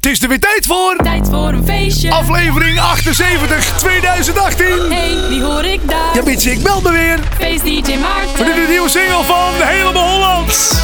Het is er weer tijd voor. Tijd voor een feestje. Aflevering 78 2018. Hey, wie hoor ik daar? Ja, Mitch, ik meld me weer. Feest DJ Maarten. Voor de nieuwe single van Helemaal Hollands.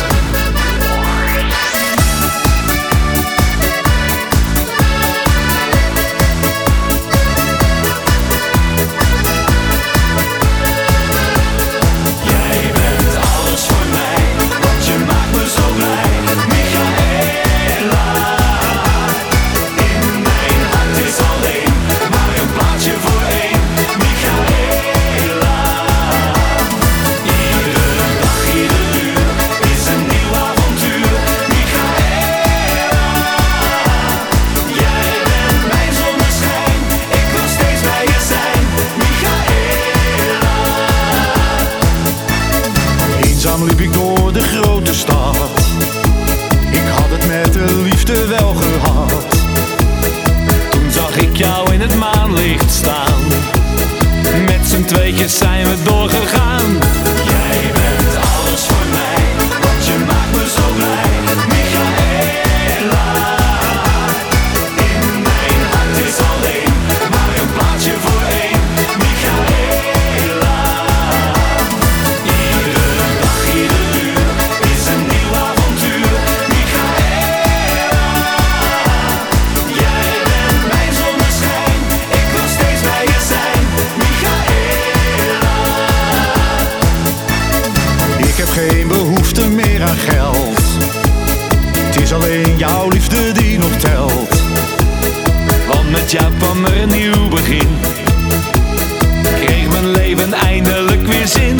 Jou kwam er een nieuw begin. Kreeg mijn leven eindelijk weer zin.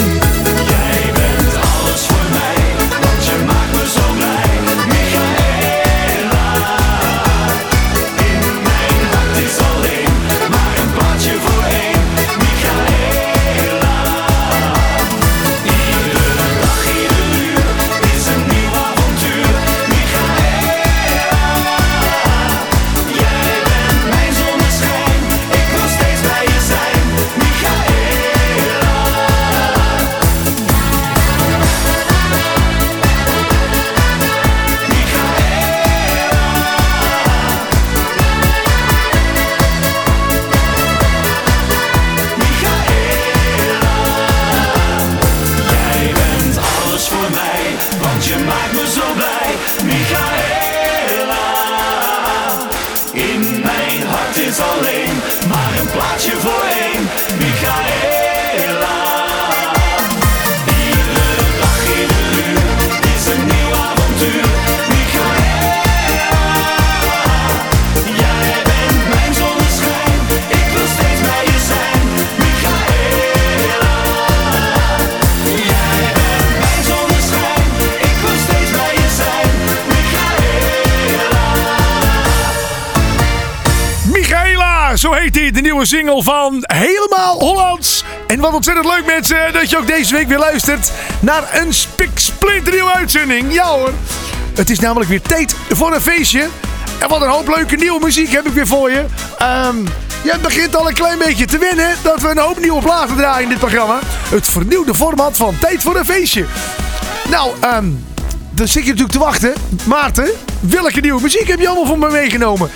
Single van Helemaal Hollands. En wat ontzettend leuk mensen, dat je ook deze week weer luistert naar een spiksplinternieuwe uitzending. Ja hoor, het is namelijk weer tijd voor een feestje. En wat een hoop leuke nieuwe muziek heb ik weer voor je. Ehm ja, het begint al een klein beetje te winnen dat we een hoop nieuwe platen draaien in dit programma. Het vernieuwde format van Tijd voor een feestje. Nou, ehm dan zit je natuurlijk te wachten. Maarten, welke nieuwe muziek heb je allemaal voor me meegenomen?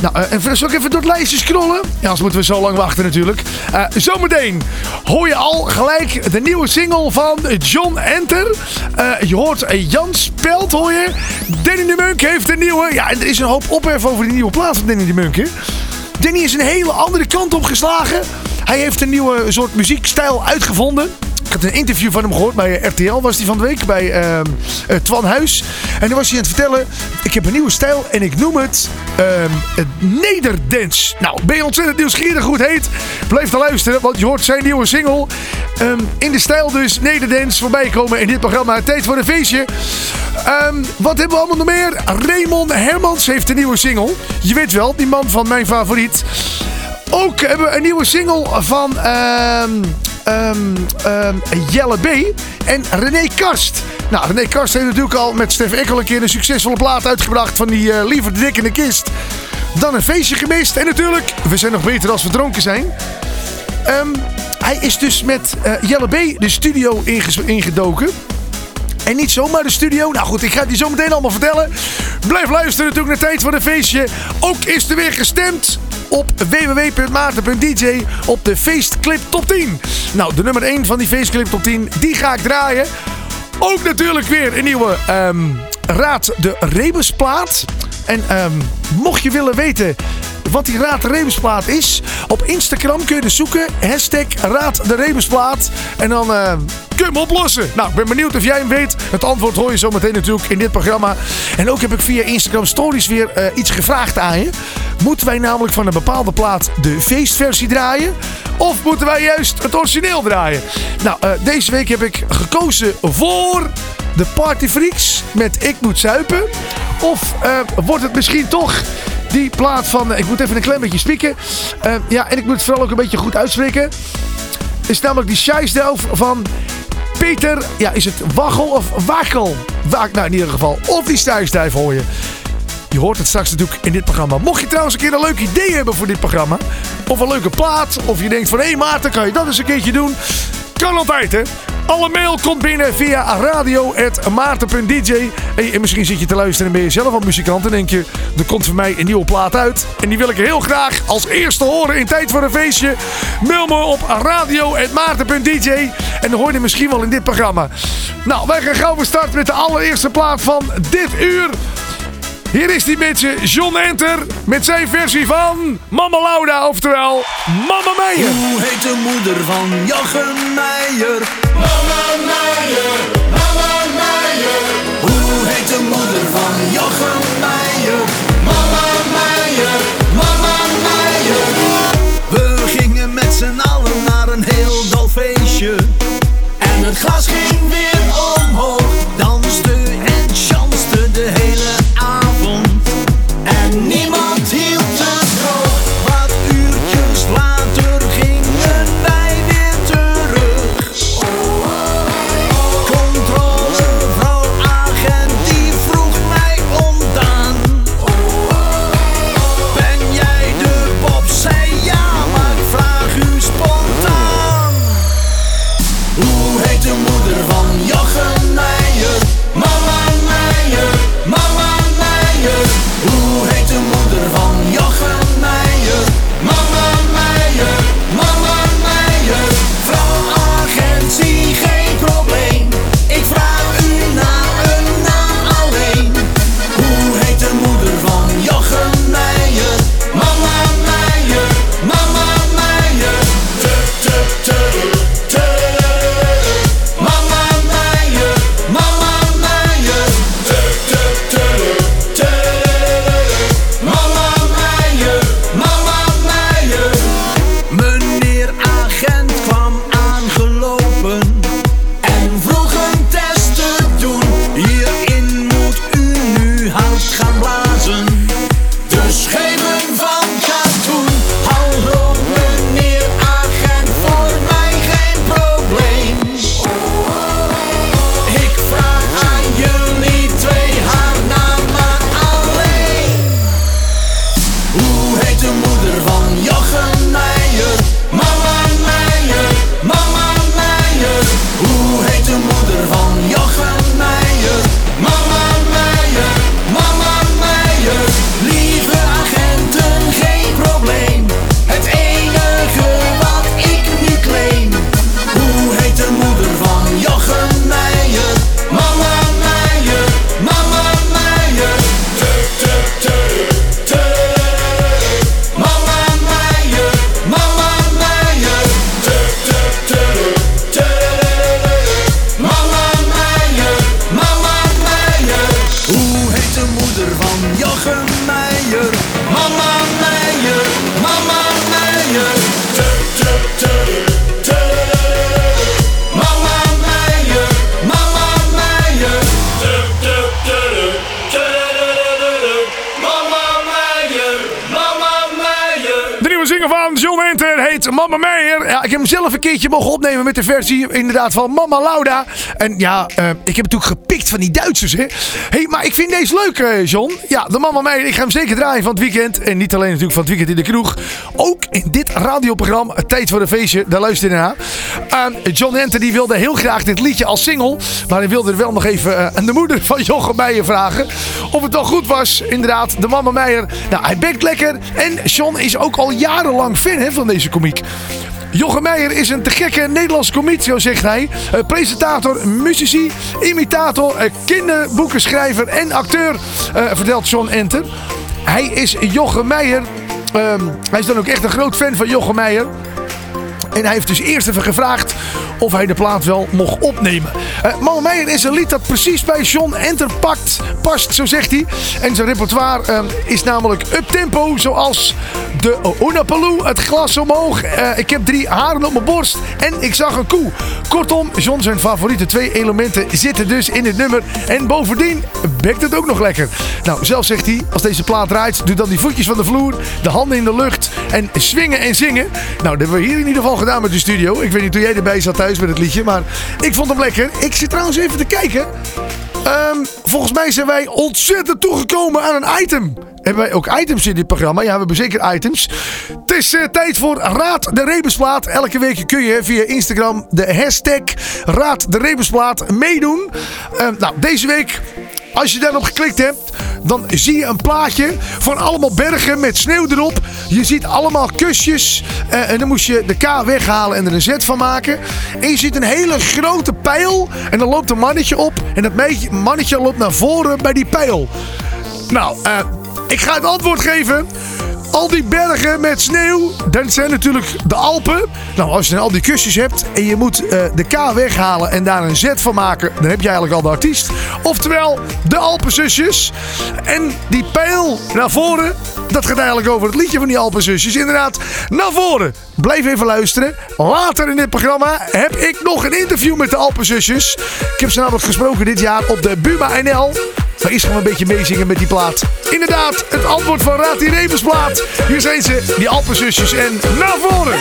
Nou, uh, en zal even door het lijstje scrollen? Ja, anders moeten we zo lang wachten natuurlijk. Eh, zometeen hoor je al gelijk de nieuwe single van John Enter. Eh, je hoort Jan Spelt, hoor je. Danny de Munk heeft een nieuwe... Ja, er is een hoop ophef over die nieuwe plaats van Danny de Munk, hè? Danny is een hele andere kant op geslagen. Hij heeft een nieuwe soort muziekstijl uitgevonden. Ik had een interview van hem gehoord bij RTL, was die van de week, bij ehm, eh, Twan Huis. En dan was hij aan het vertellen, ik heb een nieuwe stijl en ik noem het, het Nederdance. Nou, ben je ontzettend nieuwsgierig hoe het heet? Blijf dan luisteren, want je hoort zijn nieuwe single ehm, in de stijl dus Nederdance voorbij komen in dit programma. Tijd voor een feestje. Wat hebben we allemaal nog meer? Raymond Hermans heeft een nieuwe single. Je weet wel, die man van mijn favoriet. Ook hebben we een nieuwe single van ehm, Jelle B. en René Karst. Nou, René Karst heeft natuurlijk al met Stef Ekkel een keer een succesvolle plaat uitgebracht van die eh, Liever Dik in de Kist. Dan een feestje gemist. En natuurlijk, we zijn nog beter als we dronken zijn. Ehm, hij is dus met eh, Jelle B. de studio ingedoken. En niet zomaar de studio. Nou goed, ik ga je zo meteen allemaal vertellen. Blijf luisteren natuurlijk naar Tijd voor een Feestje. Ook is er weer gestemd op www.maarten.dj op de Feestclip Top 10. Nou, de nummer 1 van die Feestclip Top 10, die ga ik draaien. Ook natuurlijk weer een nieuwe ehm, Raad de Rebusplaat. En ehm, mocht je willen weten wat die Raad de Rebusplaat is, op Instagram kun je dus zoeken. Hashtag Raad de Rebusplaat. En dan eh, kun je oplossen. Nou, ik ben benieuwd of jij hem weet. Het antwoord hoor je zo meteen natuurlijk in dit programma. En ook heb ik via Instagram Stories weer eh, iets gevraagd aan je. Moeten wij namelijk van een bepaalde plaat de feestversie draaien? Of moeten wij juist het origineel draaien? Nou, eh, deze week heb ik gekozen voor de Party Freaks met Ik Moet Zuipen. Of eh, wordt het misschien toch die plaat van... ik moet even een klein beetje spieken. Ja, en ik moet het vooral ook een beetje goed uitspreken. Is namelijk die Scheisdelf van Peter... Ja, is het Waggel of Wakkel? Waak, nou, in ieder geval. Of die Scheisdelf hoor je. Je hoort het straks natuurlijk in dit programma. Mocht je trouwens een keer een leuk idee hebben voor dit programma. Of een leuke plaat. Of je denkt van hé hey Maarten, kan je dat eens een keertje doen? Kan altijd hè. Alle mail komt binnen via radio.maarten.dj. En misschien zit je te luisteren en ben je zelf al muzikant. En denk je, er komt voor mij een nieuwe plaat uit. En die wil ik heel graag als eerste horen in Tijd voor een Feestje. Mail me op radio.maarten.dj. En dan hoor je misschien wel in dit programma. Nou, wij gaan gauw weer starten met de allereerste plaat van dit uur. Hier is die beetje John Enter met zijn versie van Mama Lauda, oftewel Mama Meijer. Hoe heet de moeder van Jochem Meijer? Mama Meijer, Mama Meijer. Hoe heet de moeder van Jochem Meijer? Mama Meijer, Mama Meijer. We gingen met z'n allen naar een heel dol feestje. En het glas ging keertje mogen opnemen met de versie inderdaad van Mama Lauda. En ja, eh, ik heb natuurlijk gepikt van die Duitsers, hè. hey, maar ik vind deze leuk, eh, John. Ja, de Mama Meijer. Ik ga hem zeker draaien van het weekend. En niet alleen natuurlijk van het weekend in de kroeg. Ook in dit radioprogramma, Tijd voor een Feestje. Daar luister je naar. Uh, John Enter die wilde heel graag dit liedje als single. Maar hij wilde er wel nog even aan de moeder van Jochem Meijer vragen. Of het wel goed was. Inderdaad, de Mama Meijer. Nou, hij bekt lekker. En John is ook al jarenlang fan hè, van deze komiek. Jochem Meijer is een te gekke Nederlandse komiek, zo zegt hij. Uh, presentator, muzici, imitator, uh, kinderboekenschrijver en acteur, uh, vertelt John Enter. Hij is Jochem Meijer. Ehm, hij is dan ook echt een groot fan van Jochem Meijer. En hij heeft dus eerst even gevraagd of hij de plaat wel mocht opnemen. Uh, is een lied dat precies bij John Enter pakt, past, zo zegt hij. En zijn repertoire uh, is namelijk up-tempo, zoals de Unapaloo, het glas omhoog. Uh, ik heb drie haren op mijn borst en ik zag een koe. Kortom, John zijn favoriete twee elementen zitten dus in het nummer. En bovendien bekt het ook nog lekker. Nou, zelf zegt hij, als deze plaat draait, doe dan die voetjes van de vloer, de handen in de lucht en swingen en zingen. Nou, dat hebben we hier in ieder geval gedaan met de studio. Ik weet niet hoe jij erbij zat thuis met het liedje, maar ik vond hem lekker. Ik zit trouwens even te kijken. Um, volgens mij zijn wij ontzettend toegekomen aan een item. Hebben wij ook items in dit programma? Ja, we hebben zeker items. Het is uh, tijd voor Raad de Rebusplaat. Elke week kun je via Instagram de hashtag Raad de Rebusplaat meedoen. Uh, nou, deze week als je daarop geklikt hebt, dan zie je een plaatje van allemaal bergen met sneeuw erop. Je ziet allemaal kusjes. Uh, en dan moest je de K weghalen en er een Z van maken. En je ziet een hele grote pijl. En dan loopt een mannetje op. En dat mannetje loopt naar voren bij die pijl. Nou, uh, ik ga het antwoord geven. Al die bergen met sneeuw, dat zijn natuurlijk de Alpen. Nou, als je dan al die kusjes hebt en je moet uh, de K weghalen en daar een Z van maken, dan heb je eigenlijk al de artiest. Oftewel, de Alpenzusjes. En die pijl naar voren, dat gaat eigenlijk over het liedje van die Alpenzusjes. Inderdaad, naar voren. Blijf even luisteren. Later in dit programma heb ik nog een interview met de Alpenzusjes. Ik heb ze namelijk gesproken dit jaar op de Buma NL. Eerst gaan we een beetje meezingen met die plaat. Inderdaad, het antwoord van Raad die Rebensplaat. Hier zijn ze, die Alpenzusjes en naar voren.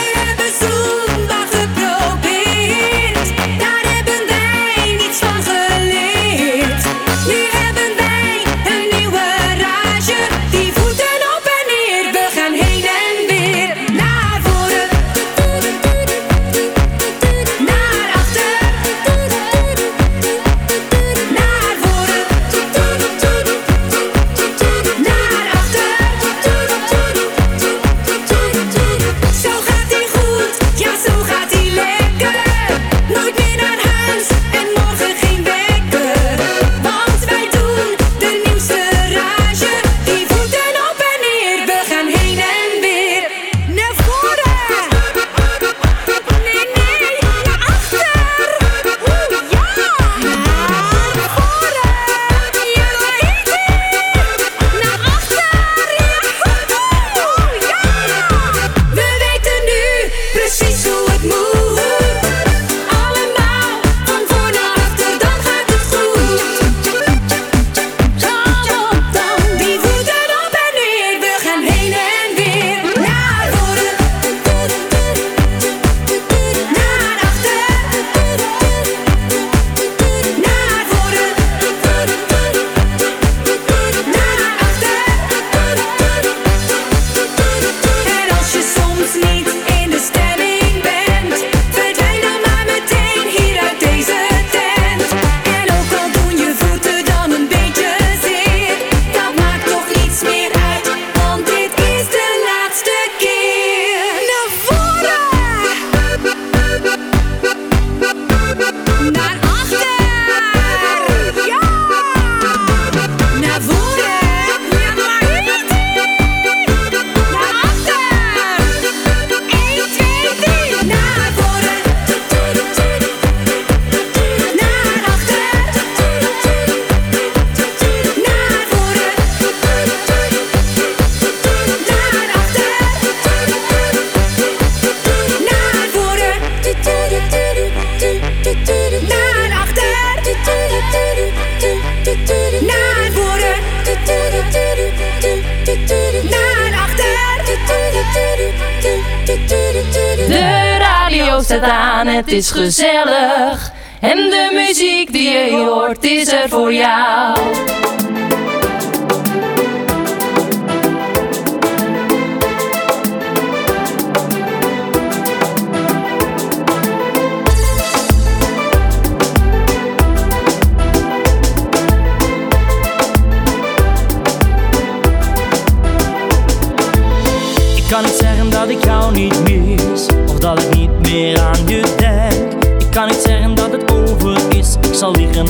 Het is gezellig. En de muziek die je hoort is er voor jou.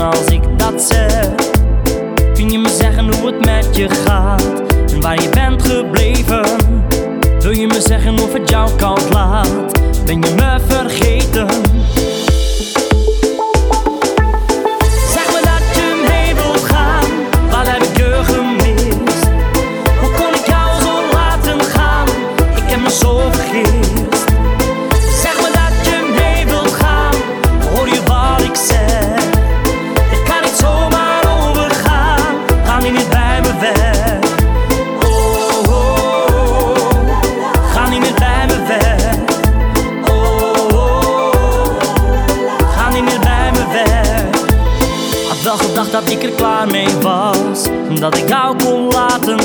Als ik dat zeg? Kun je me zeggen hoe het met je gaat En waar je bent gebleven? Wil je me zeggen of het jou koud laat? Ben je me vergeten ik er klaar mee was. Dat ik jou kon laten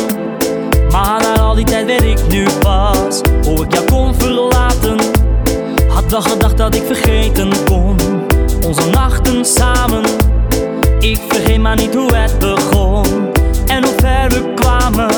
Maar na al die tijd weet ik nu pas. Hoe ik jou kon verlaten Had wel gedacht dat ik vergeten kon. Onze nachten samen Ik vergeet maar niet hoe het begon. En hoe ver we kwamen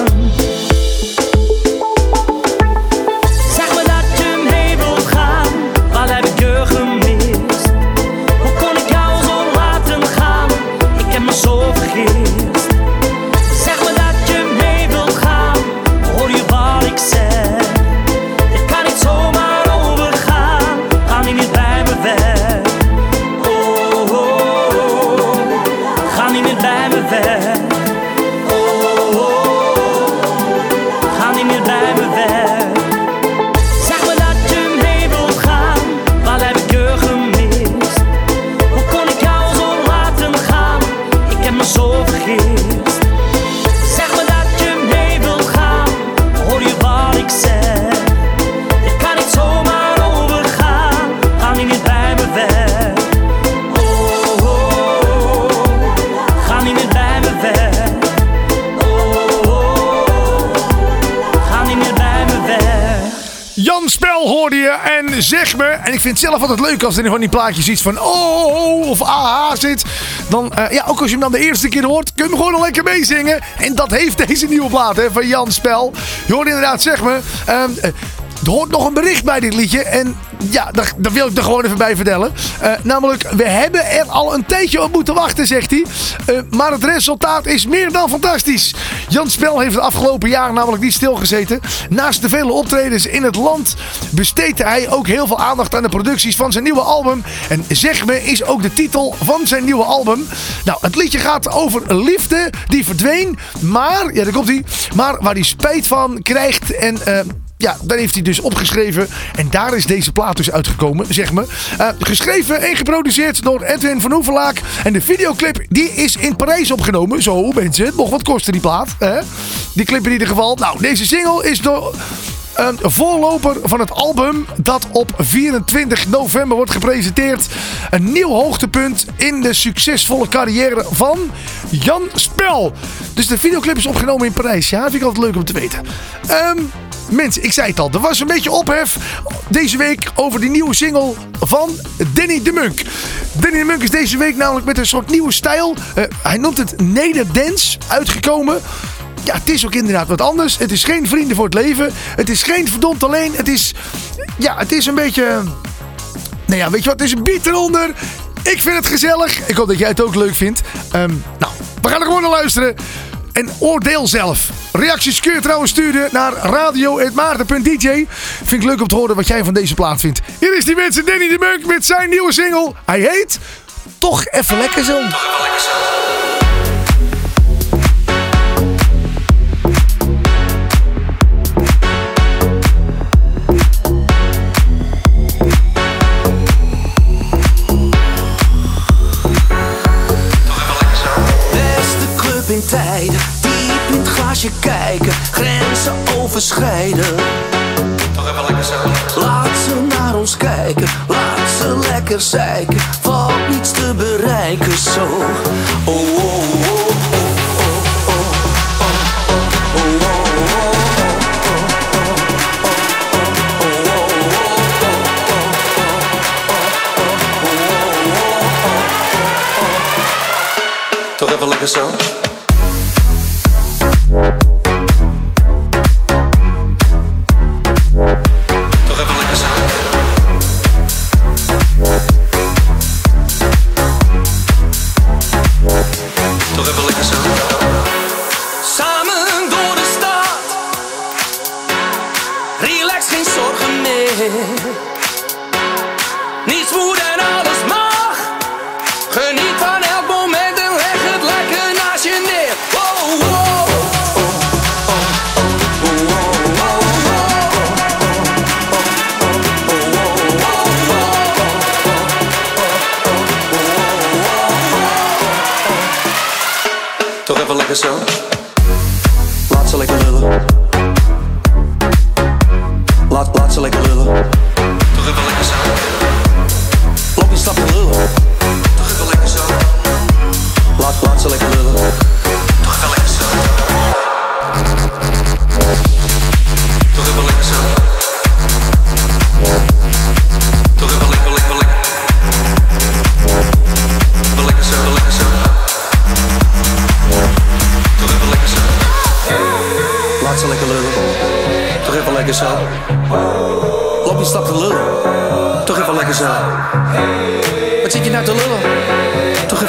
zeg me. En ik vind het zelf altijd leuk als er van die plaatjes iets van oh, of aha zit. Dan, eh, ja, ook als je hem dan de eerste keer hoort, kun je hem gewoon al lekker meezingen. En dat heeft deze nieuwe plaat hè, van Jan Spel. Je hoort inderdaad, zeg me. ehm, eh, er hoort nog een bericht bij dit liedje. En ja, daar, daar wil ik er gewoon even bij vertellen. Eh, namelijk, we hebben er al een tijdje op moeten wachten, zegt hij. Eh, maar het resultaat is meer dan fantastisch. Jan Spel heeft het afgelopen jaar namelijk niet stilgezeten. Naast de vele optredens in het land besteedde hij ook heel veel aandacht aan de producties van zijn nieuwe album. En Zeg Me is ook de titel van zijn nieuwe album. Nou, het liedje gaat over liefde die verdween. Maar, ja, daar komt hij. Maar waar hij spijt van krijgt en... eh, ja, daar heeft hij dus opgeschreven. En daar is deze plaat dus uitgekomen, zeg maar. Eh, geschreven en geproduceerd door Edwin van Hoevelaak. En de videoclip, die is in Parijs opgenomen. Zo, mensen. Nog wat kostte die plaat. Hè? Die clip in ieder geval. Nou, deze single is door... Een voorloper van het album dat op 24 november wordt gepresenteerd. Een nieuw hoogtepunt in de succesvolle carrière van Jan Spel. Dus de videoclip is opgenomen in Parijs. Ja, vind ik altijd leuk om te weten. Ehm, mensen, ik zei het al. Er was een beetje ophef deze week over die nieuwe single van Danny de Munk. Danny de Munk is deze week namelijk met een soort nieuwe stijl. eh, hij noemt het Nederdance uitgekomen. Ja, het is ook inderdaad wat anders. Het is geen vrienden voor het leven. Het is geen verdomd alleen. Het is, ja, het is een beetje... Nou ja, weet je wat? Het is een beat eronder. Ik vind het gezellig. Ik hoop dat jij het ook leuk vindt. Ehm, nou, we gaan er gewoon naar luisteren. En oordeel zelf. Reacties kun je trouwens sturen naar radio.maarten.dj. Vind ik leuk om te horen wat jij van deze plaat vindt. Hier is die mensen Danny de Munk met zijn nieuwe single. Hij heet Toch Even Lekker Zo. Beste tijden. Diep in het glaasje kijken, grenzen overschrijden. Toch even lekker zo. Laat ze naar ons kijken, laat ze lekker zeiken. Valt niets te bereiken zo. Oh, oh, oh. Toch even lekker zo.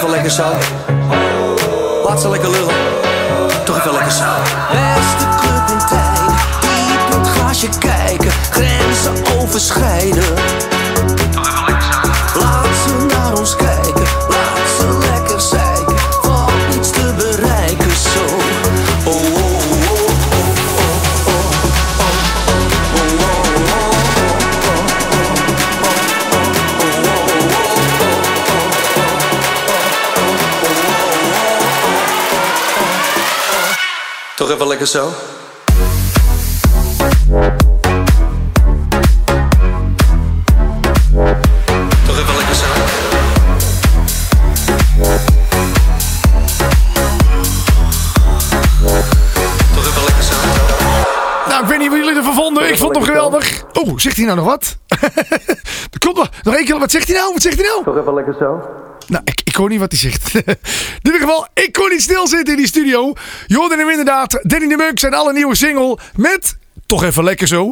Even lekker zo. Laat ze lekker lullen. Toch even lekker zo. Beste club in tijden, diep in het glaasje kijken, grenzen overschrijden. Laat Toch even lekker zo. Toch even lekker zo. Toch even lekker zo. Nou, ik weet niet wat jullie ervan vonden. Ik vond hem geweldig. Oh, zegt hij nou nog wat? komt nog, nog één keer. Wat zegt hij nou? Wat zegt hij nou? Toch even lekker zo. Nou, ik, ik hoor niet wat hij zegt. ieder geval, ik kon niet stilzitten in die studio. Hoorde hem inderdaad. Danny de Munk zijn alle nieuwe single met... Toch even lekker zo.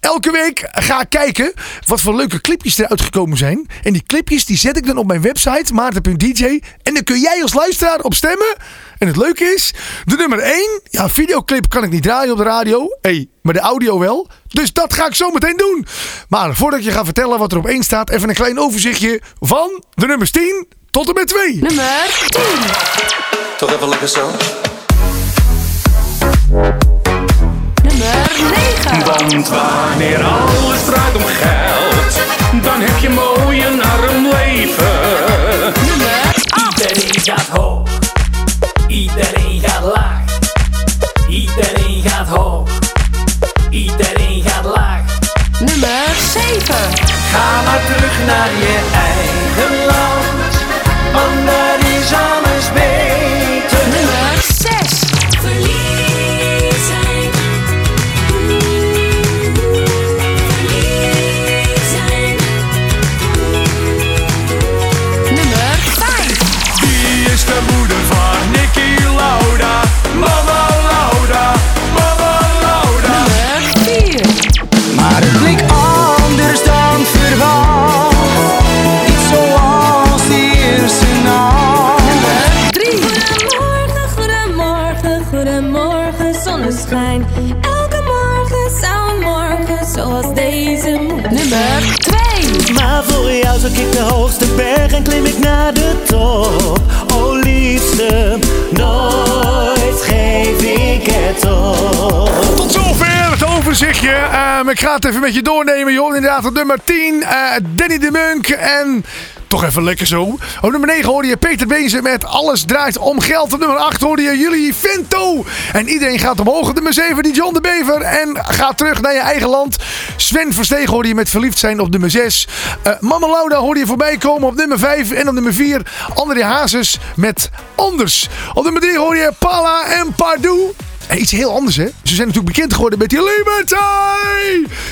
Elke week ga ik kijken wat voor leuke clipjes eruit gekomen zijn. En die clipjes die zet ik dan op mijn website maarten.dj. En dan kun jij als luisteraar op stemmen. En het leuke is, de nummer 1. Ja, videoclip kan ik niet draaien op de radio. hey, maar de audio wel. Dus dat ga ik zo meteen doen. Maar voordat ik je ga vertellen wat er op 1 staat, even een klein overzichtje van de nummers 10 tot en met 2. Nummer 10. Toch even lekker zo. Nummer 9. Want wanneer alles draait om geld, dan heb je mooi een arm leven. Nummer 8. Iedereen gaat hoog, iedereen gaat laag. Iedereen gaat hoog, iedereen gaat laag. Nummer 7. Ga maar terug naar je Ik ga het even met je doornemen. Je inderdaad op nummer 10 eh, Danny de Munk en... Toch even lekker zo. Op nummer 9 hoorde je Peter Bezen met Alles draait om geld. Op nummer 8 hoorde je jullie Vento. En iedereen gaat omhoog. Op nummer 7 die John de Bever. En gaat terug naar je eigen land. Sven Versteeg hoorde je met verliefd zijn op nummer 6. Eh, Mama Lauda je voorbij komen op nummer 5. En op nummer 4 André Hazes met Anders. Op nummer 3 hoor je Pala en Pardoe. En iets heel anders, hè? Ze zijn natuurlijk bekend geworden met die Liberty.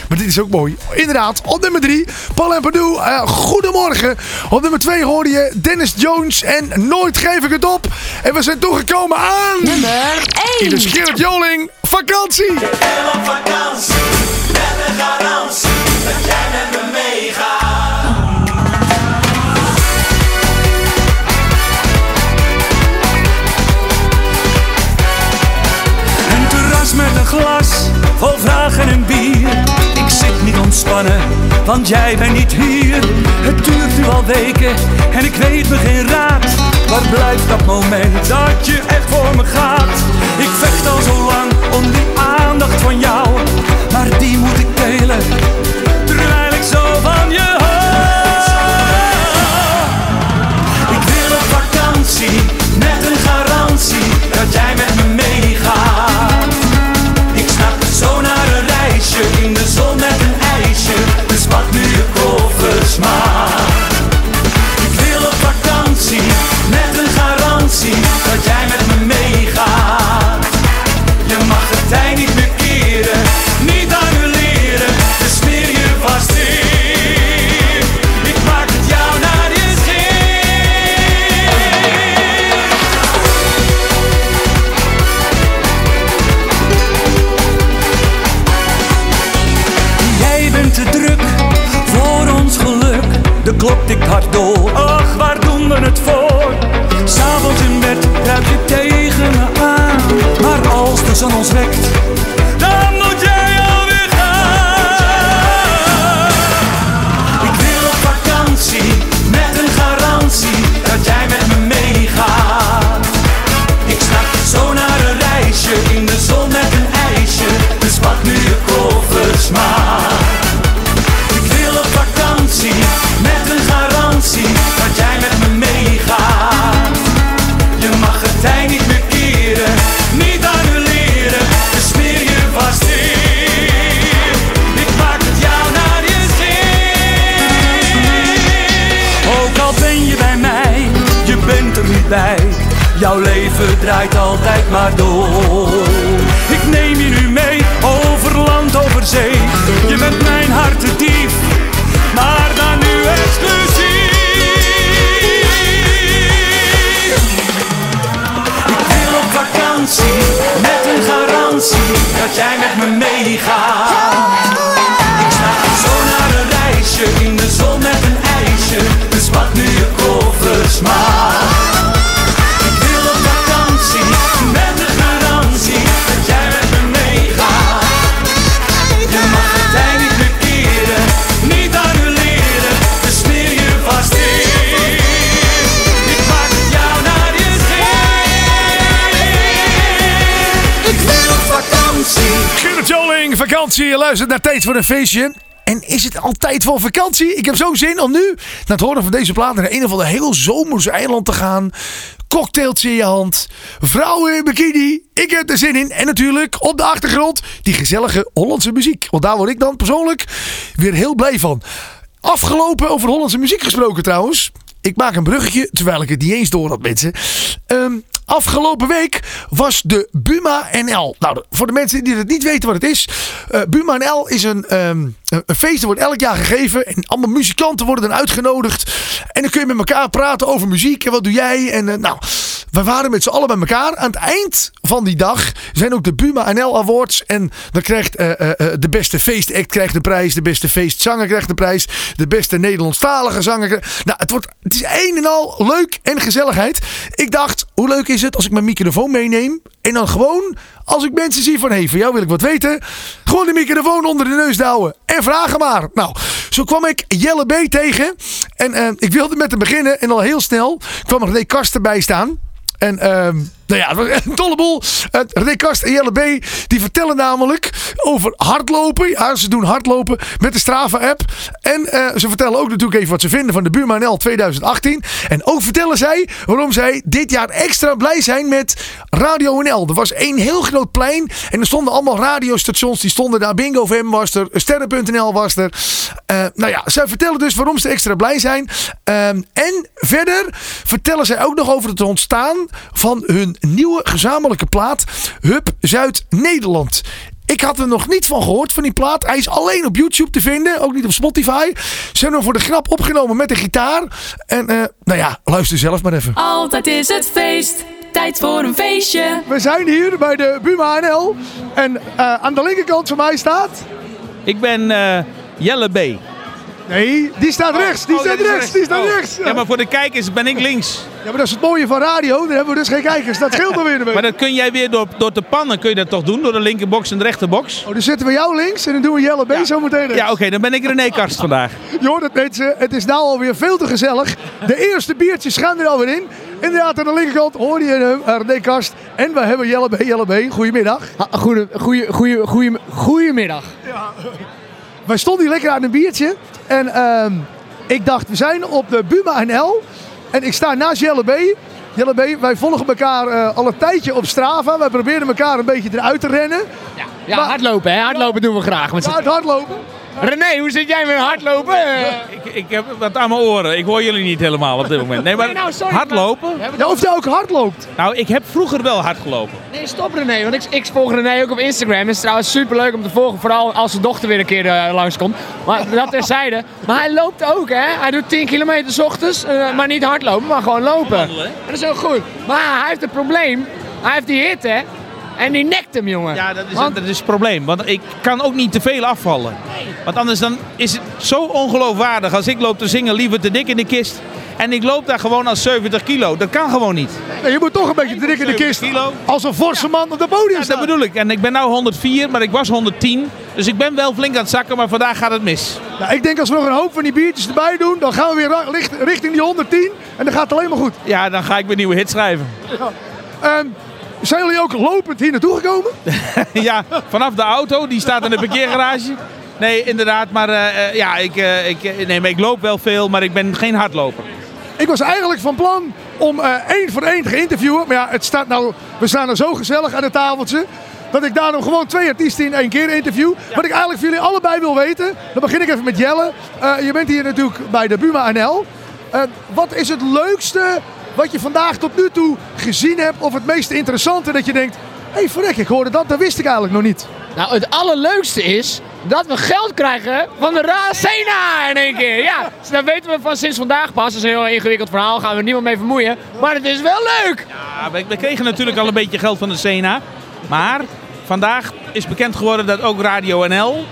Maar dit is ook mooi. Inderdaad, op nummer 3, Paul en Pardoe. eh, goedemorgen. Op nummer 2 hoorde je Dennis Jones en Nooit geef ik het op. En we zijn toegekomen aan... Nummer In de 1. Gerrit Joling vakantie. Op vakantie, Ik zit niet ontspannen, want jij bent niet hier. Het duurt nu al weken en ik weet me geen raad. Waar blijft dat moment dat je echt voor me gaat? Ik vecht al zo lang om die aandacht van jou, maar die moet ik delen. Dan moet jij alweer gaan. Ik wil op vakantie met een garantie dat jij met me meegaat. Ik snap zo naar een reisje in de zon met een ijsje. Dus pak nu je koffers. Vakantie. Je luistert naar Tijd voor een Feestje. En is het al tijd voor vakantie? Ik heb zo'n zin om nu, na het horen van deze plaat, naar een of ander heel zomers eiland te gaan. Cocktailtje in je hand. Vrouwen in bikini. Ik heb er zin in. En natuurlijk op de achtergrond die gezellige Hollandse muziek. Want daar word ik dan persoonlijk weer heel blij van. Afgelopen over Hollandse muziek gesproken trouwens. Ik maak een bruggetje, terwijl ik het niet eens door had, mensen. Ehm, afgelopen week was de Buma NL. Nou, voor de mensen die het niet weten wat het is. eh, Buma NL is een, ehm, een een feest dat wordt elk jaar gegeven. En allemaal muzikanten worden dan uitgenodigd. En dan kun je met elkaar praten over muziek. En wat doe jij? En eh, nou, we waren met z'n allen bij elkaar. Aan het eind van die dag zijn ook de Buma NL Awards. En dan krijgt eh, eh, eh, de beste feestact krijgt de prijs. De beste feestzanger krijgt de prijs. De beste Nederlandstalige zanger. Nou, het, wordt, het is een en al leuk en gezelligheid. Ik dacht, hoe leuk is het als ik mijn microfoon meeneem. En dan gewoon, als ik mensen zie van... Hé, hey, van jou wil ik wat weten. Gewoon de microfoon onder de neus douwen. En vragen maar. Nou, zo kwam ik Jelle B tegen. En ik wilde met hem beginnen. En al heel snel kwam er René Karsten bij staan. En ehm, Nou ja, het een dolle boel. René Kast en Jelle B. die vertellen namelijk over hardlopen. Ja, ze doen hardlopen met de Strava-app. En eh, ze vertellen ook natuurlijk even wat ze vinden van de Buma NL 2018. En ook vertellen zij waarom zij dit jaar extra blij zijn met Radio NL. Er was één heel groot plein en er stonden allemaal radiostations. Die stonden daar. Bingo FM was er, Sterren.nl was er. Eh, nou ja, zij vertellen dus waarom ze extra blij zijn. Ehm, en verder vertellen zij ook nog over het ontstaan van hun nieuwe gezamenlijke plaat Hub Zuid-Nederland. Ik had er nog niet van gehoord van die plaat. Hij is alleen op YouTube te vinden, ook niet op Spotify. Ze hebben hem voor de grap opgenomen met de gitaar. En eh, nou ja, luister zelf maar even. Altijd is het feest, tijd voor een feestje. We zijn hier bij de Buma NL. En eh, aan de linkerkant van mij staat... Ik ben eh, Jelle B. Nee, die staat rechts. Die Oh, staat rechts. Die staat Oh. rechts. Ja, maar voor de kijkers ben ik links. Ja, maar dat is het mooie van radio. Dan hebben we dus geen kijkers. Dat scheelt dan weer een beetje. Maar dat kun jij weer door, door te pannen, kun je dat toch doen? Door de linkerbox en de rechterbox? Oh, dan zetten we jou links en dan doen we Jelle B zo meteen rechts. Ja, oké, dan ben ik René Karst vandaag. Je hoort het mensen, het is nou alweer veel te gezellig. De eerste biertjes gaan er alweer in. Inderdaad, aan de linkerkant hoor je hem, uh, René Kast. En we hebben Jelle B. Jelle B, goedemiddag. Goede, goeie, goeie, goeie, goedemiddag. Wij stonden hier lekker aan een biertje. En ehm, ik dacht, we zijn op de Buma NL. En ik sta naast Jelle B. Jelle B, wij volgen elkaar eh, al een tijdje op Strava. Wij proberen elkaar een beetje eruit te rennen. Ja, Maar- hardlopen, hè? Hardlopen doen we graag. Het hardlopen. René, hoe zit jij met hardlopen? Ik, ik heb wat aan mijn oren. Ik hoor jullie niet helemaal op dit moment. Nee, maar Nee, nou, sorry, hardlopen? Ja, of jij ook hardloopt. Nou, ik heb vroeger wel hard gelopen. Nee, stop René, want ik, ik volg René ook op Instagram. Het is trouwens superleuk om te volgen, vooral als zijn dochter weer een keer eh, langskomt. Maar dat terzijde. Maar hij loopt ook, hè? Hij doet 10 kilometer 's ochtends, eh, maar niet hardlopen, maar gewoon lopen. Wandelen, hè? En dat is ook goed. Maar hij heeft een probleem. Hij heeft die hitte en die nekt hem, jongen. Ja, dat is, Want- dat is het probleem. Want ik kan ook niet te veel afvallen. Want anders dan is het zo ongeloofwaardig. Als ik loop te zingen, liever te dik in de kist. En ik loop daar gewoon als 70 kilo. Dat kan gewoon niet. Nee, je moet toch een beetje dik in de kist. Kilo. Als een forse man op de podium Ja, dat bedoel ik. En ik ben nu 104, maar ik was 110. Dus ik ben wel flink aan het zakken, maar vandaag gaat het mis. Nou, ik denk als we nog een hoop van die biertjes erbij doen, dan gaan we weer richting die 110. En dan gaat het alleen maar goed. Ja, dan ga ik weer nieuwe hits schrijven. Ehm, zijn jullie ook lopend hier naartoe gekomen? ja, vanaf de auto, die staat in de parkeergarage. Nee, inderdaad, maar eh, eh, ja, ik, eh, ik, nee, maar ik loop wel veel, maar ik ben geen hardloper. Ik was eigenlijk van plan om één voor één te interviewen. Maar ja, het staat nou, we staan er zo gezellig aan het tafeltje. Dat ik daarom gewoon twee artiesten in één keer interview. Wat ik eigenlijk voor jullie allebei wil weten. Dan begin ik even met Jelle. Je bent hier natuurlijk bij de Buma NL. Wat is het leukste wat je vandaag tot nu toe gezien hebt? Of het meest interessante dat je denkt... Hé hey, verrek, ik hoorde dat. Dat wist ik eigenlijk nog niet. Nou, het allerleukste is dat we geld krijgen van de Racena in één keer. Ja, dus dat weten we van sinds vandaag pas. Dat is een heel ingewikkeld verhaal, gaan we niemand mee vermoeien. Maar het is wel leuk. Ja, we, we kregen natuurlijk al een beetje geld van de Sena. Maar vandaag is bekend geworden dat ook Radio NL...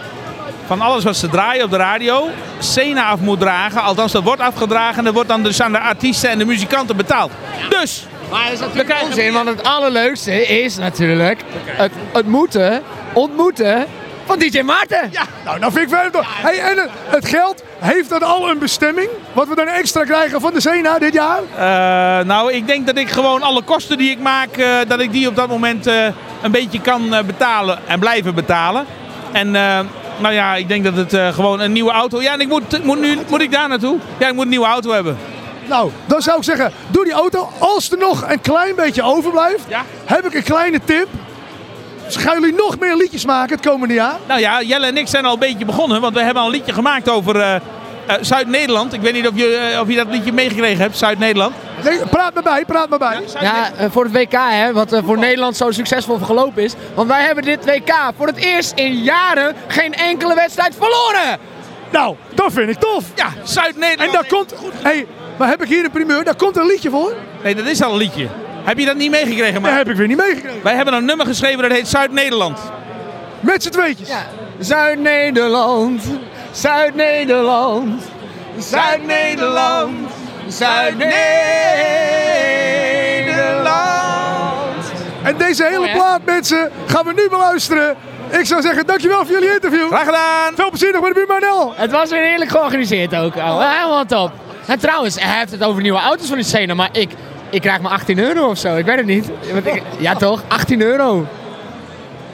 van alles wat ze draaien op de radio... Sena af moet dragen. Althans, dat wordt afgedragen. En dat wordt dan dus aan de artiesten en de muzikanten betaald. Dus... Maar dat is natuurlijk onzin, want het allerleukste is natuurlijk het, het moeten, ontmoeten van DJ Maarten. Ja, nou, dat vind ik wel toch. Hey, en het, het geld, heeft dat al een bestemming? Wat we dan extra krijgen van de Sena dit jaar? Eh, nou, ik denk dat ik gewoon alle kosten die ik maak, eh, dat ik die op dat moment eh, een beetje kan eh, betalen en blijven betalen. En eh, nou ja, ik denk dat het eh, gewoon een nieuwe auto. Ja, en ik moet, moet nu moet ik daar naartoe. Ja, ik moet een nieuwe auto hebben. Nou, dan zou ik zeggen, doe die auto. Als er nog een klein beetje overblijft, Ja. heb ik een kleine tip. Dus gaan jullie nog meer liedjes maken het komende jaar? Nou ja, Jelle en ik zijn al een beetje begonnen, want we hebben al een liedje gemaakt over eh, Zuid-Nederland. Ik weet niet of je, eh, of je dat liedje meegekregen hebt, Zuid-Nederland. Nee, praat maar bij, praat maar bij. Ja, eh, voor het WK, hè, wat eh, voor Nederland zo succesvol gelopen is. Want wij hebben dit WK voor het eerst in jaren geen enkele wedstrijd verloren. Nou, dat vind ik tof. Ja, Zuid-Nederland. En daar komt... hey, maar heb ik hier een primeur? Daar komt een liedje voor. Nee, dat is al een liedje. Heb je dat niet meegekregen? Dat Maar heb ik weer niet meegekregen. wij hebben een nummer geschreven dat heet Zuid-Nederland. Met z'n tweetjes. Zuid-Nederland, Zuid-Nederland, Zuid-Nederland, Zuid-Nederland. En deze hele plaat, mensen, gaan we nu beluisteren. Ik zou zeggen, dankjewel voor jullie interview. Graag gedaan! Veel plezier nog met de Buma NL. Het was weer heerlijk georganiseerd ook. Oh, helemaal top. En trouwens, hij heeft het over nieuwe auto's van die scène, maar ik, Ik krijg maar 18 euro of zo, ik weet het niet. Want ik- ja toch, 18 euro.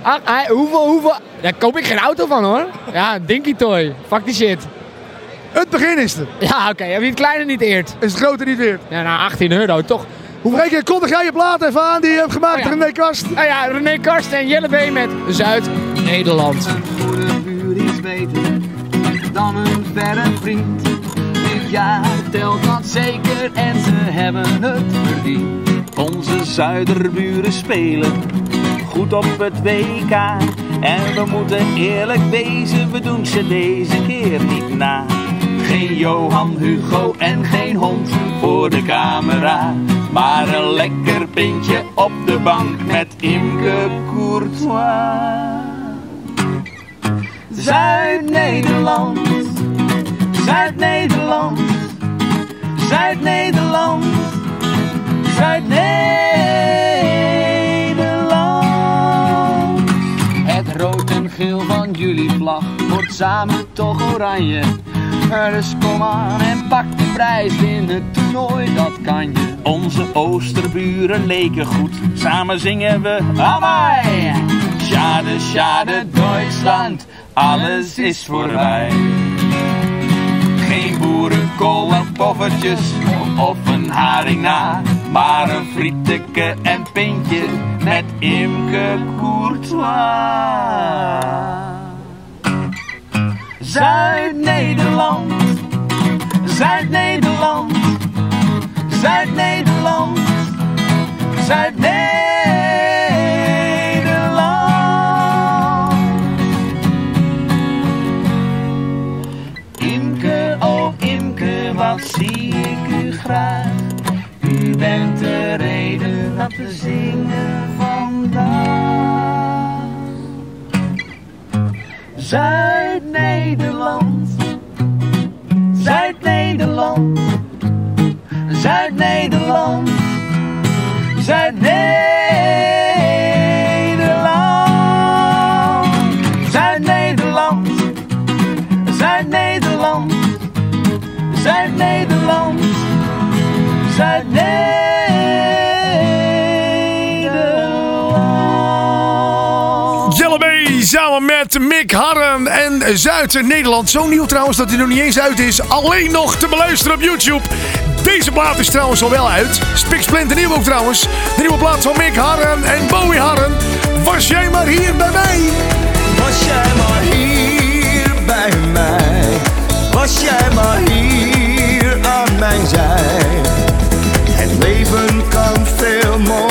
Ah, hoeveel, hoeveel? Daar koop ik geen auto van hoor. Ja, Dinky Toy. Fuck die shit. Het begin is er. Ja, oké. Heb je het kleine niet eerd? Is het grote niet weer. Ja, nou 18 euro, toch? Hoe je kondig jij je plaat even aan die je hebt gemaakt, Oh ja. René Kast? Ah ja, René Karsten en Jelle B met Zuid-Nederland. goede buur is beter dan een verre vriend. Dit jaar telt dat zeker en ze hebben het verdiend. Onze zuiderburen spelen goed op het WK. En we moeten eerlijk wezen, we doen ze deze keer niet na. Geen Johan, Hugo en geen hond voor de camera. Maar een lekker pintje op de bank met Imke Courtois. Zuid-Nederland, Zuid-Nederland, Zuid-Nederland, Zuid-Nederland. Geel van jullie vlag wordt samen toch oranje. Dus kom aan en pak de prijs in het toernooi, dat kan je. Onze oosterburen leken goed, samen zingen we Amai! Schade, schade, Duitsland, alles is voorbij. Geen boerenkool en poffertjes of een haring maar een frieteke en pintje met Imke Courtois. Zuid-Nederland, Zuid-Nederland, Zuid-Nederland, Zuid-Nederland. Imke, oh Imke, wat zie ik u graag. Bent de reden dat we zingen vandaag. Zuid-Nederland, Zuid-Nederland, Zuid-Nederland, Zuid-Nederland, Zuid-Nederland, Zuid-Nederland, Zuid-Nederland, B samen met Mick Harren en Zuid-Nederland. Zo nieuw trouwens dat hij nog niet eens uit is. Alleen nog te beluisteren op YouTube. Deze plaat is trouwens al wel uit. Spiksplinter nieuw ook trouwens. De nieuwe plaat van Mick Harren en Bowie Harren. Was jij maar hier bij mij? Was jij maar hier bij mij? Was jij maar hier aan mijn zij? Het leven kan veel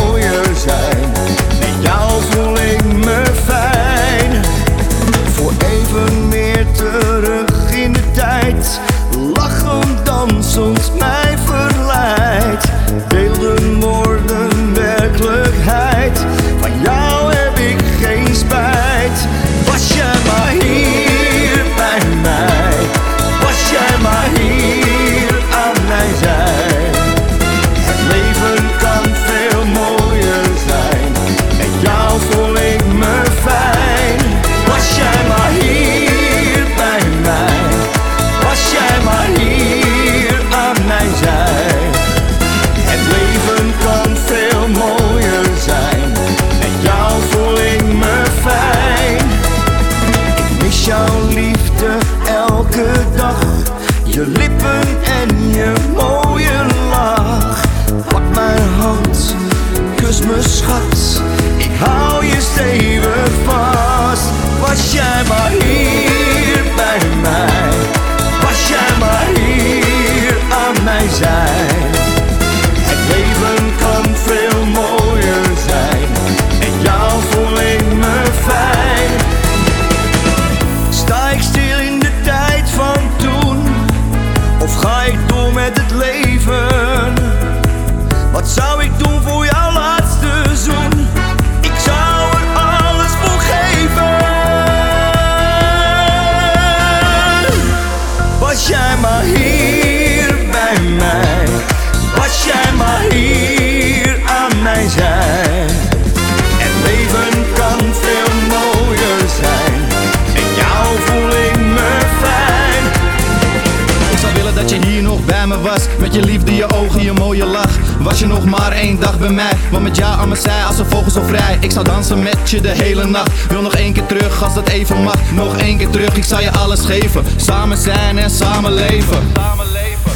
terug als dat even mag. Nog één keer terug, ik zou je alles geven. Samen zijn en samen leven.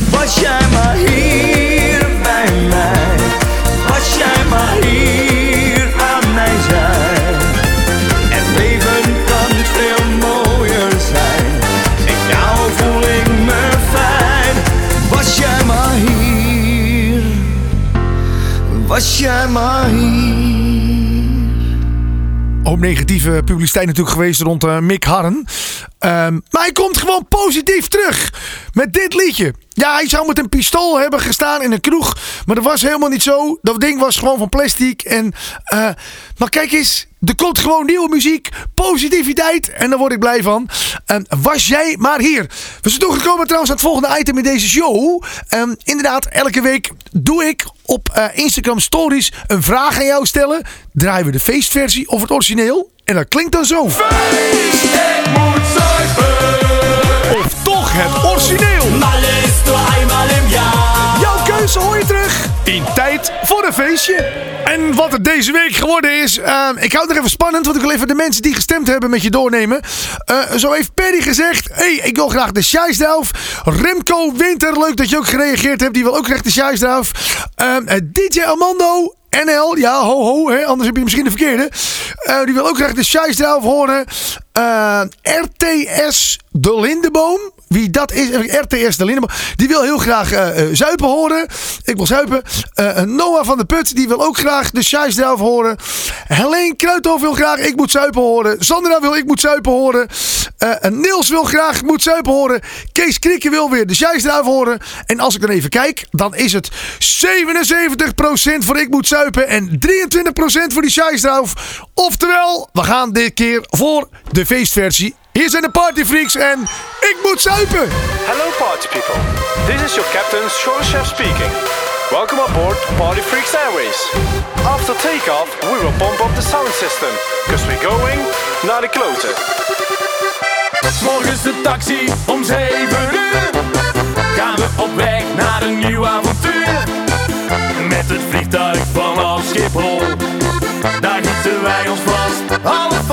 Was jij maar hier bij mij, was jij maar hier aan mijn zij. Het leven kan veel mooier zijn, in jou voel ik me fijn. Was jij maar hier, was jij maar hier. Hoop negatieve publiciteit natuurlijk geweest rond eh, Mick Harren. Ehm, maar hij komt gewoon positief terug met dit liedje. Ja, hij zou met een pistool hebben gestaan in een kroeg. Maar dat was helemaal niet zo. Dat ding was gewoon van plastic. En, eh, maar kijk eens, er komt gewoon nieuwe muziek, positiviteit. En daar word ik blij van. Ehm, was jij maar hier. We zijn toegekomen trouwens aan het volgende item in deze show. Ehm, inderdaad, elke week doe ik op eh, Instagram Stories een vraag aan jou stellen. Draaien we de feestversie of het origineel? En dat klinkt dan zo. Of toch het origineel? Jouw keuze hoor je terug in tijd voor een feestje. En wat het deze week geworden is. ehm, ik hou het nog even spannend, want ik wil even de mensen die gestemd hebben met je doornemen. Eh, zo heeft Perry gezegd: hey, ik wil graag de Scheisdrauf. Remco Winter, leuk dat je ook gereageerd hebt. Die wil ook graag de Scheisdrauf. Ehm, eh, DJ Amando. NL, ja, ho ho, hè, anders heb je misschien de verkeerde. Eh, die wil ook graag de Scheisdrauf horen. Eh, RTS De Lindeboom. Wie dat is, RTS De Lindeboom. Die wil heel graag eh, eh, Zuipen horen. Ik wil Zuipen. Eh, Noah van der Put, die wil ook graag de Scheisdrauf horen. Helene Kruithof wil graag Ik Moet Zuipen horen. Sandra wil Ik Moet Zuipen horen. Eh, Niels wil graag Ik Moet Zuipen horen. Kees Krikke wil weer de Scheisdrauf horen. En als ik dan even kijk, dan is het 77% voor Ik Moet Zuipen en 23% voor die Scheisdrauf. Oftewel, we gaan dit keer voor de feestversie. Hier zijn de partyfreaks en Ik Moet Zuipen. Hello party people. This is your captain Sean Chef speaking. Welcome aboard Party Freaks Airways. After takeoff, we will pump up the sound system, cause we're going naar de kloten. Morgens de taxi om 7 uur. Gaan we op weg naar een nieuw avontuur. Met het vliegtuig vanaf Schiphol. Daar gieten wij ons vast half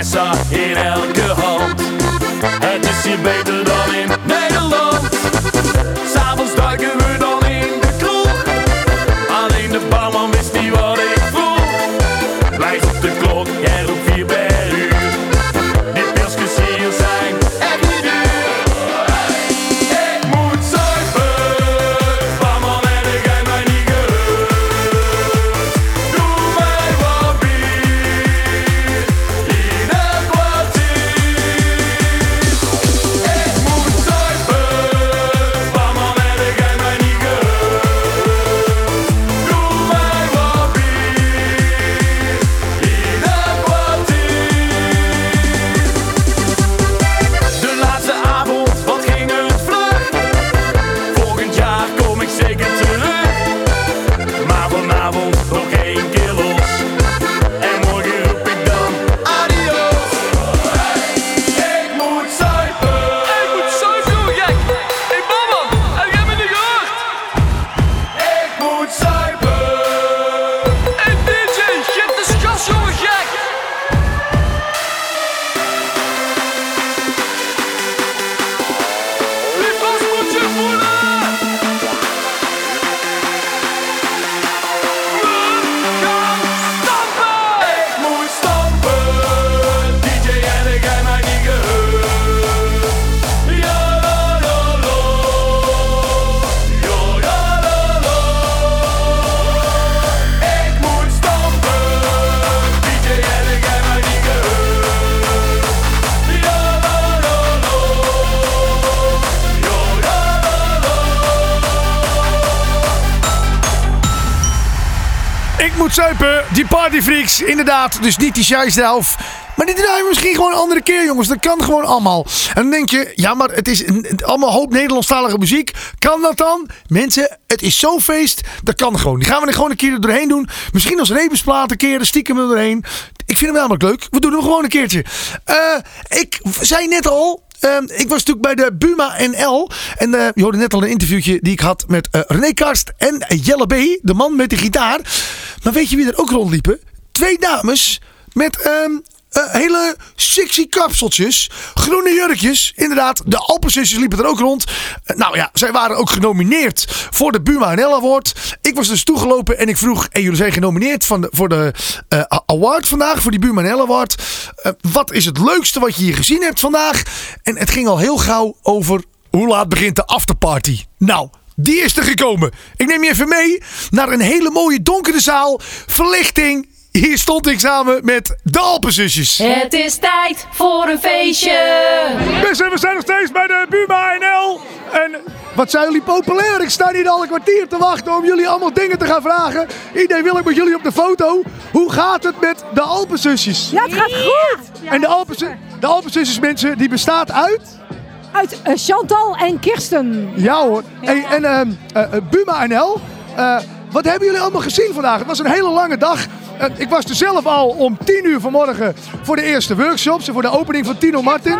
In elke hand. Het is hier beter dan in zuipen. Die partyfreaks, inderdaad. Dus niet die Scheisdelf. Maar die draaien we misschien gewoon een andere keer, jongens. Dat kan gewoon allemaal. En dan denk je, ja, maar het is allemaal hoop Nederlandstalige muziek. Kan dat dan? Mensen, het is zo'n feest. Dat kan gewoon. Die gaan we er gewoon een keer er doorheen doen. Misschien als rebusplaat een keer, stiekem er doorheen. Ik vind hem namelijk leuk. We doen hem gewoon een keertje. Eh, ik zei net al, Ehm, ik was natuurlijk bij de Buma NL. En eh, je hoorde net al een interviewtje die ik had met eh, René Karst en Jelle B. De man met de gitaar. Maar weet je wie er ook rondliepen? Twee dames met ehm, eh, hele sexy kapseltjes. Groene jurkjes. Inderdaad, de Alpenzusjes liepen er ook rond. Eh, nou ja, zij waren ook genomineerd voor de Buma NL Award. Ik was dus toegelopen en ik vroeg... En jullie zijn genomineerd van voor de eh, award vandaag. Voor die Buma NL Award. Wat is het leukste wat je hier gezien hebt vandaag? En het ging al heel gauw over... Hoe laat begint de afterparty? Nou... Die is er gekomen. Ik neem je even mee naar een hele mooie donkere zaal. Verlichting. Hier stond ik samen met de Alpenzusjes. Het is tijd voor een feestje. Mensen, we zijn nog steeds bij de Buma NL. En wat zijn jullie populair? Ik sta hier al een kwartier te wachten om jullie allemaal dingen te gaan vragen. Iedereen wil ik met jullie op de foto. Hoe gaat het met de Alpenzusjes? Ja, het gaat goed. En de, Alpenzu de Alpenzusjes, mensen, die bestaat uit... Uit eh, Chantal en Kirsten. Ja hoor. Hey, en eh, Buma NL, eh, wat hebben jullie allemaal gezien vandaag? Het was een hele lange dag. Ik was er zelf al om 10 uur vanmorgen voor de eerste workshops en voor de opening van Tino Martin.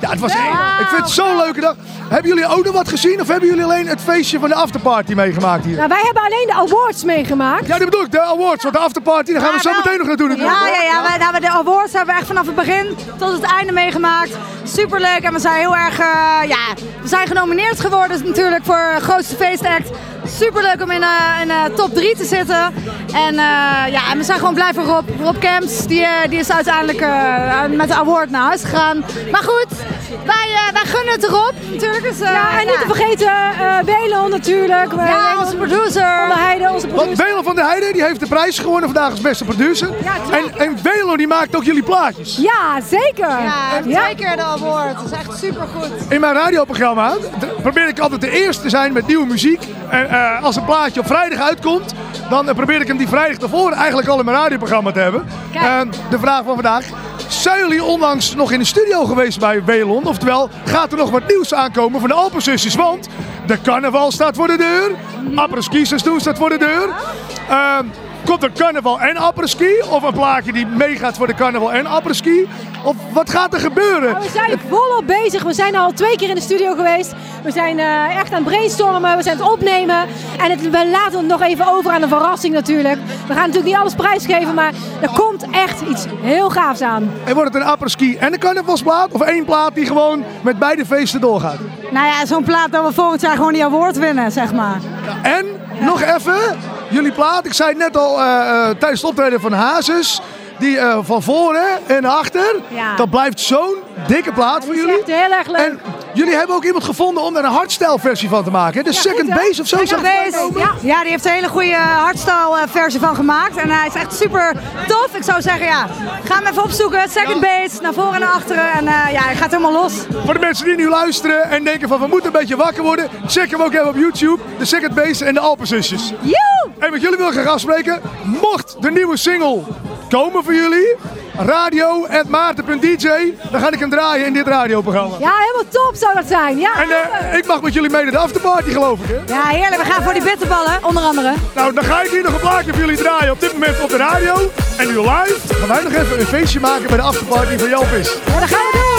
Ja, het was ik vind het zo'n leuke dag. Hebben jullie ook nog wat gezien of hebben jullie alleen het feestje van de afterparty meegemaakt hier? Nou, wij hebben alleen de awards meegemaakt. Ja, dat bedoel ik, de awards, want de afterparty, daar gaan we zo meteen nog naartoe natuurlijk. Ja, ja, ja. Wij, nou, de awards hebben we echt vanaf het begin tot het einde meegemaakt. Superleuk en we zijn heel erg, eh, ja, we zijn genomineerd geworden natuurlijk voor grootste feestact. Superleuk om in, eh, in eh, top 3 te zitten. En eh, ja, we zijn gewoon blij voor Rob. Rob Kemps, die, eh, die is uiteindelijk eh, met de award naar huis gegaan. Maar goed, wij, eh, wij gunnen het erop natuurlijk. Dus, eh, Ja, en niet te vergeten uh, natuurlijk. Ja, onze producer. Van der Heijden, onze Want producer. Welon van der Heijden die heeft de prijs gewonnen vandaag als beste producer. en, en die maakt ook jullie plaatjes. Ja, zeker. Ja, twee keer de award. Dat is echt supergoed. In mijn radioprogramma probeer ik altijd de eerste te zijn met nieuwe muziek. En eh, als een plaatje op vrijdag uitkomt, dan probeer ik hem die vrijdag ervoor eigenlijk al in mijn radioprogramma te hebben. De vraag van vandaag. Zijn jullie onlangs nog in de studio geweest bij Welon? Oftewel, gaat er nog wat nieuws aankomen van de Alpenzusjes? Want de carnaval staat voor de deur. Apres-ski seizoen staat voor de deur. Eh, Komt er carnaval en apres-ski? Of een plaatje die meegaat voor de carnaval en apres-ski? Of wat gaat er gebeuren? We zijn volop bezig. We zijn al twee keer in de studio geweest. We zijn eh, echt aan het brainstormen. We zijn het opnemen. En het, we laten het nog even over aan de verrassing natuurlijk. We gaan natuurlijk niet alles prijsgeven, maar er komt echt iets heel gaafs aan. En wordt het een apres-ski en een carnavalsplaat? Of één plaat die gewoon met beide feesten doorgaat? Nou ja, zo'n plaat dat we volgend jaar gewoon die award winnen, zeg maar. En nog even, jullie plaat. Ik zei het net al eh, eh, tijdens het optreden van Hazes. Die eh, van voren en achter. Ja. Dat blijft zo'n dikke plaat voor jullie. echt heel erg leuk. En jullie hebben ook iemand gevonden om er een hardstyle versie van te maken. hè? De second bass of zo. Second komen. Ja. ja, die heeft een hele goede hardstyle eh, versie van gemaakt. En hij is echt super tof. Ik zou zeggen, ja, ga hem even opzoeken. Second Bass, naar voren en naar achteren. En eh, ja, hij gaat helemaal los. Voor de mensen die nu luisteren en denken van we moeten een beetje wakker worden. Check hem ook even op YouTube. De second bass en de Alpenzusjes. En wat jullie wil ik graag afspreken. Mocht de nieuwe single komen voor jullie. Radio.maarten.dj. Dan ga ik hem draaien in dit radioprogramma. Ja, helemaal top zou dat zijn. Ja, En eh, ik mag met jullie mee naar de afterparty geloof ik hè? Ja, heerlijk. We gaan voor die bitterballen, onder andere. Nou, dan ga ik hier nog een plaatje voor jullie draaien op dit moment op de radio. En nu live gaan wij nog even een feestje maken bij de afterparty van Jalvis. Ja, dat gaan we doen.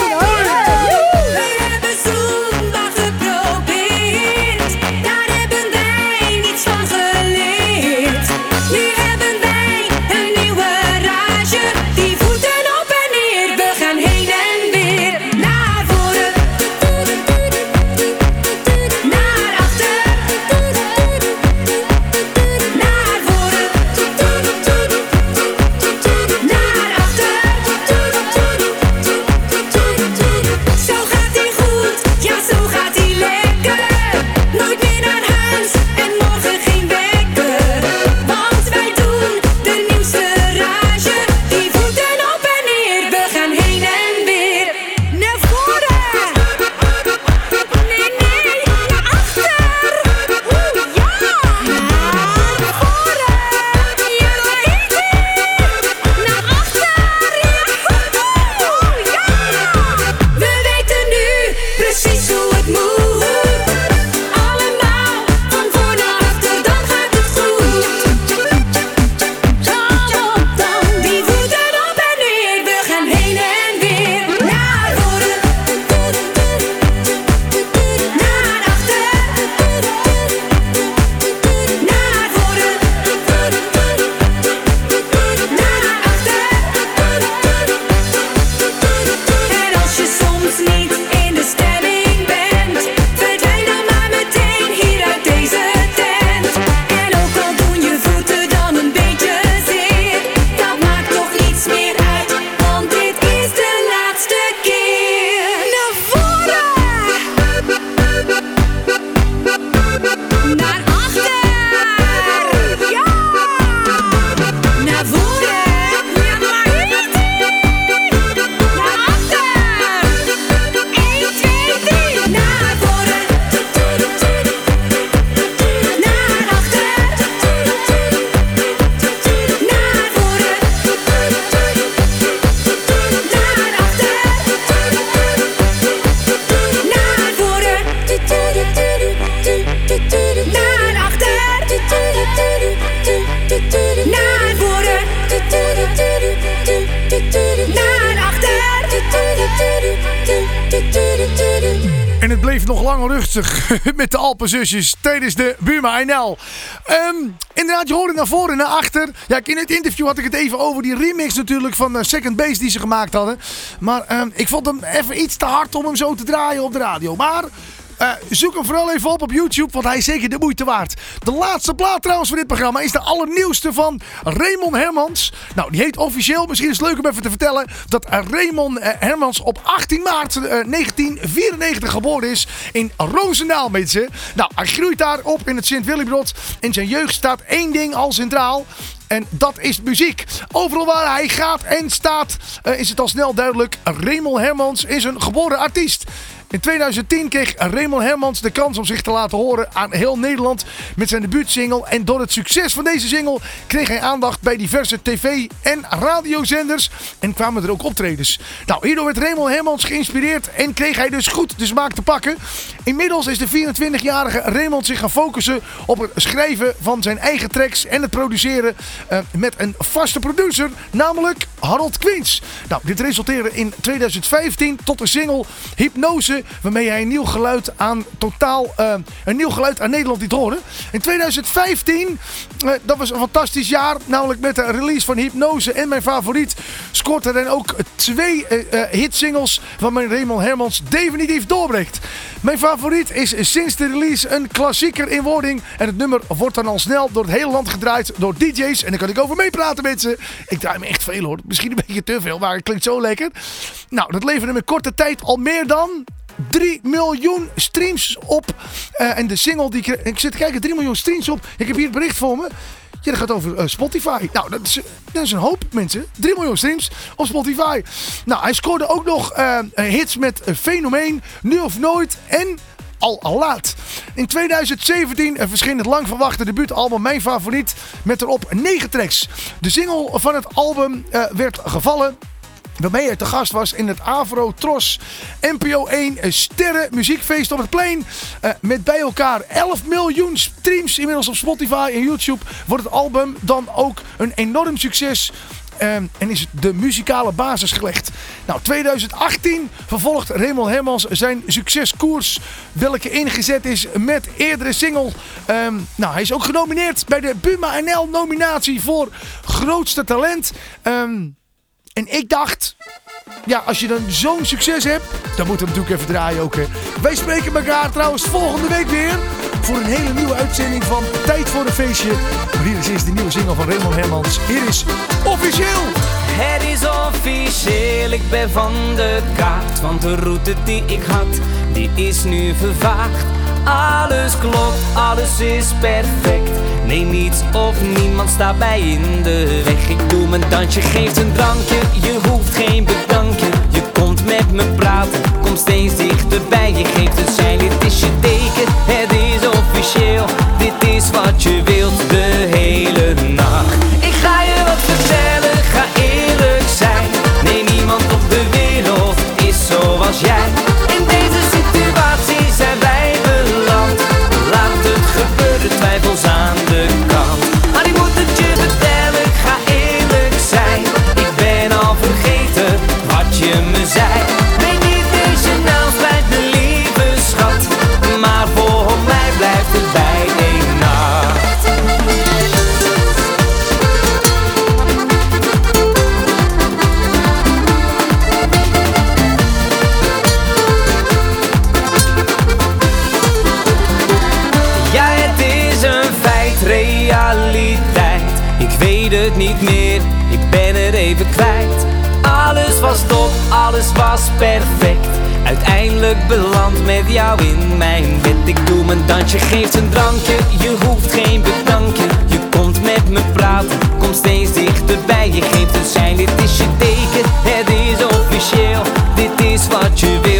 Alpenzusjes tijdens de Buma NL. Ehm inderdaad, je hoorde naar voren en naar achter. Ja, in het interview had ik het even over die remix natuurlijk van eh, Second Base die ze gemaakt hadden. Maar ehm, ik vond hem even iets te hard om hem zo te draaien op de radio. Maar... eh, zoek hem vooral even op op YouTube, want hij is zeker de moeite waard. De laatste plaat trouwens van dit programma is de allernieuwste van Raymond Hermans. Nou, die heet officieel, misschien is het leuk om even te vertellen, dat eh, Raymond eh, Hermans op 18 maart eh, 1994 geboren is in Roosendaal, mensen. Nou, hij groeit daar op in het Sint-Willibrod. In zijn jeugd staat één ding al centraal. En dat is muziek. Overal waar hij gaat en staat eh, is het al snel duidelijk. Raymond Hermans is een geboren artiest. In 2010 kreeg Raymond Hermans de kans om zich te laten horen aan heel Nederland met zijn debuutsingle. En door het succes van deze single kreeg hij aandacht bij diverse tv- en radiozenders. En kwamen er ook optredens. Nou, hierdoor werd Raymond Hermans geïnspireerd en kreeg hij dus goed de smaak te pakken. Inmiddels is de 24-jarige Raymond zich gaan focussen op het schrijven van zijn eigen tracks en het produceren eh, met een vaste producer, namelijk Harold Queens. Nou, dit resulteerde in 2015 tot de single Hypnose, waarmee hij een nieuw geluid aan totaal eh, een nieuw geluid aan Nederland liet horen. In 2015, eh, dat was een fantastisch jaar, namelijk met de release van Hypnose en mijn favoriet, scoort hij dan ook twee eh, hitsingles waarmee Raymond Hermans definitief doorbreekt. Mijn favoriet is sinds de release een klassieker in wording. En het nummer wordt dan al snel door het hele land gedraaid door DJ's. En daar kan ik over meepraten mensen. Ik draai me echt veel hoor. Misschien een beetje te veel, maar het klinkt zo lekker. Nou, dat leverde in korte tijd al meer dan 3 miljoen streams op. Eh, en de single die ik... Ik zit te kijken, 3 miljoen streams op. Ik heb hier het bericht voor me. Ja, dat gaat over eh, Spotify. Nou, dat is, dat is een hoop mensen. 3 miljoen streams op Spotify. Nou, hij scoorde ook nog eh, hits met Fenomeen, Nu of Nooit en Al Laat. In 2017 eh, verscheen het lang verwachte debuutalbum Mijn Favoriet met erop 9 tracks. De single van het album werd gevallen Waarmee hij te gast was in het Avro Tros NPO 1 Sterren Muziekfeest op het Plein. Eh, met bij elkaar 11 miljoen streams inmiddels op Spotify en YouTube. Wordt het album dan ook een enorm succes. eh, en is de muzikale basis gelegd. Nou, 2018 vervolgt Raymond Hermans zijn succeskoers. Welke ingezet is met eerdere single. Ehm, nou, hij is ook genomineerd bij de Buma NL nominatie voor grootste talent. Ehm, en ik dacht, ja, als je dan zo'n succes hebt, dan moet het natuurlijk even draaien ook. Hè. Wij spreken elkaar trouwens volgende week weer voor een hele nieuwe uitzending van Tijd voor een Feestje. Maar hier is eerst de nieuwe single van Raymond Hermans. Hier is officieel. Het is officieel, ik ben van de kaart. Want de route die ik had, die is nu vervaagd. Alles klopt, alles is perfect. Nee, niets of niemand staat mij in de weg. Ik doe mijn dansje, geef een drankje. Je hoeft geen bedankje. Je komt met me praten, kom steeds dichterbij. Je geeft een sein, dit is je teken. Het is officieel, dit is wat je was top, alles was perfect. Uiteindelijk beland met jou in mijn bed. Ik doe mijn dansje, geef een drankje. Je hoeft geen bedankje. Je komt met me praten, kom steeds dichterbij. Je geeft een zijn, dit is je teken. Het is officieel, dit is wat je wilt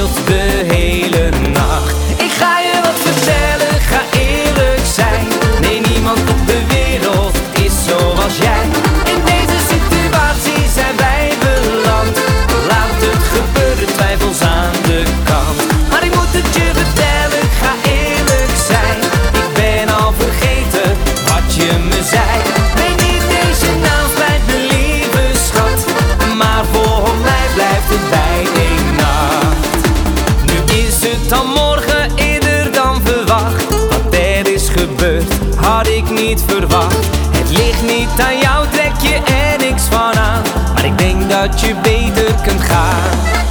dat je beter kunt gaan.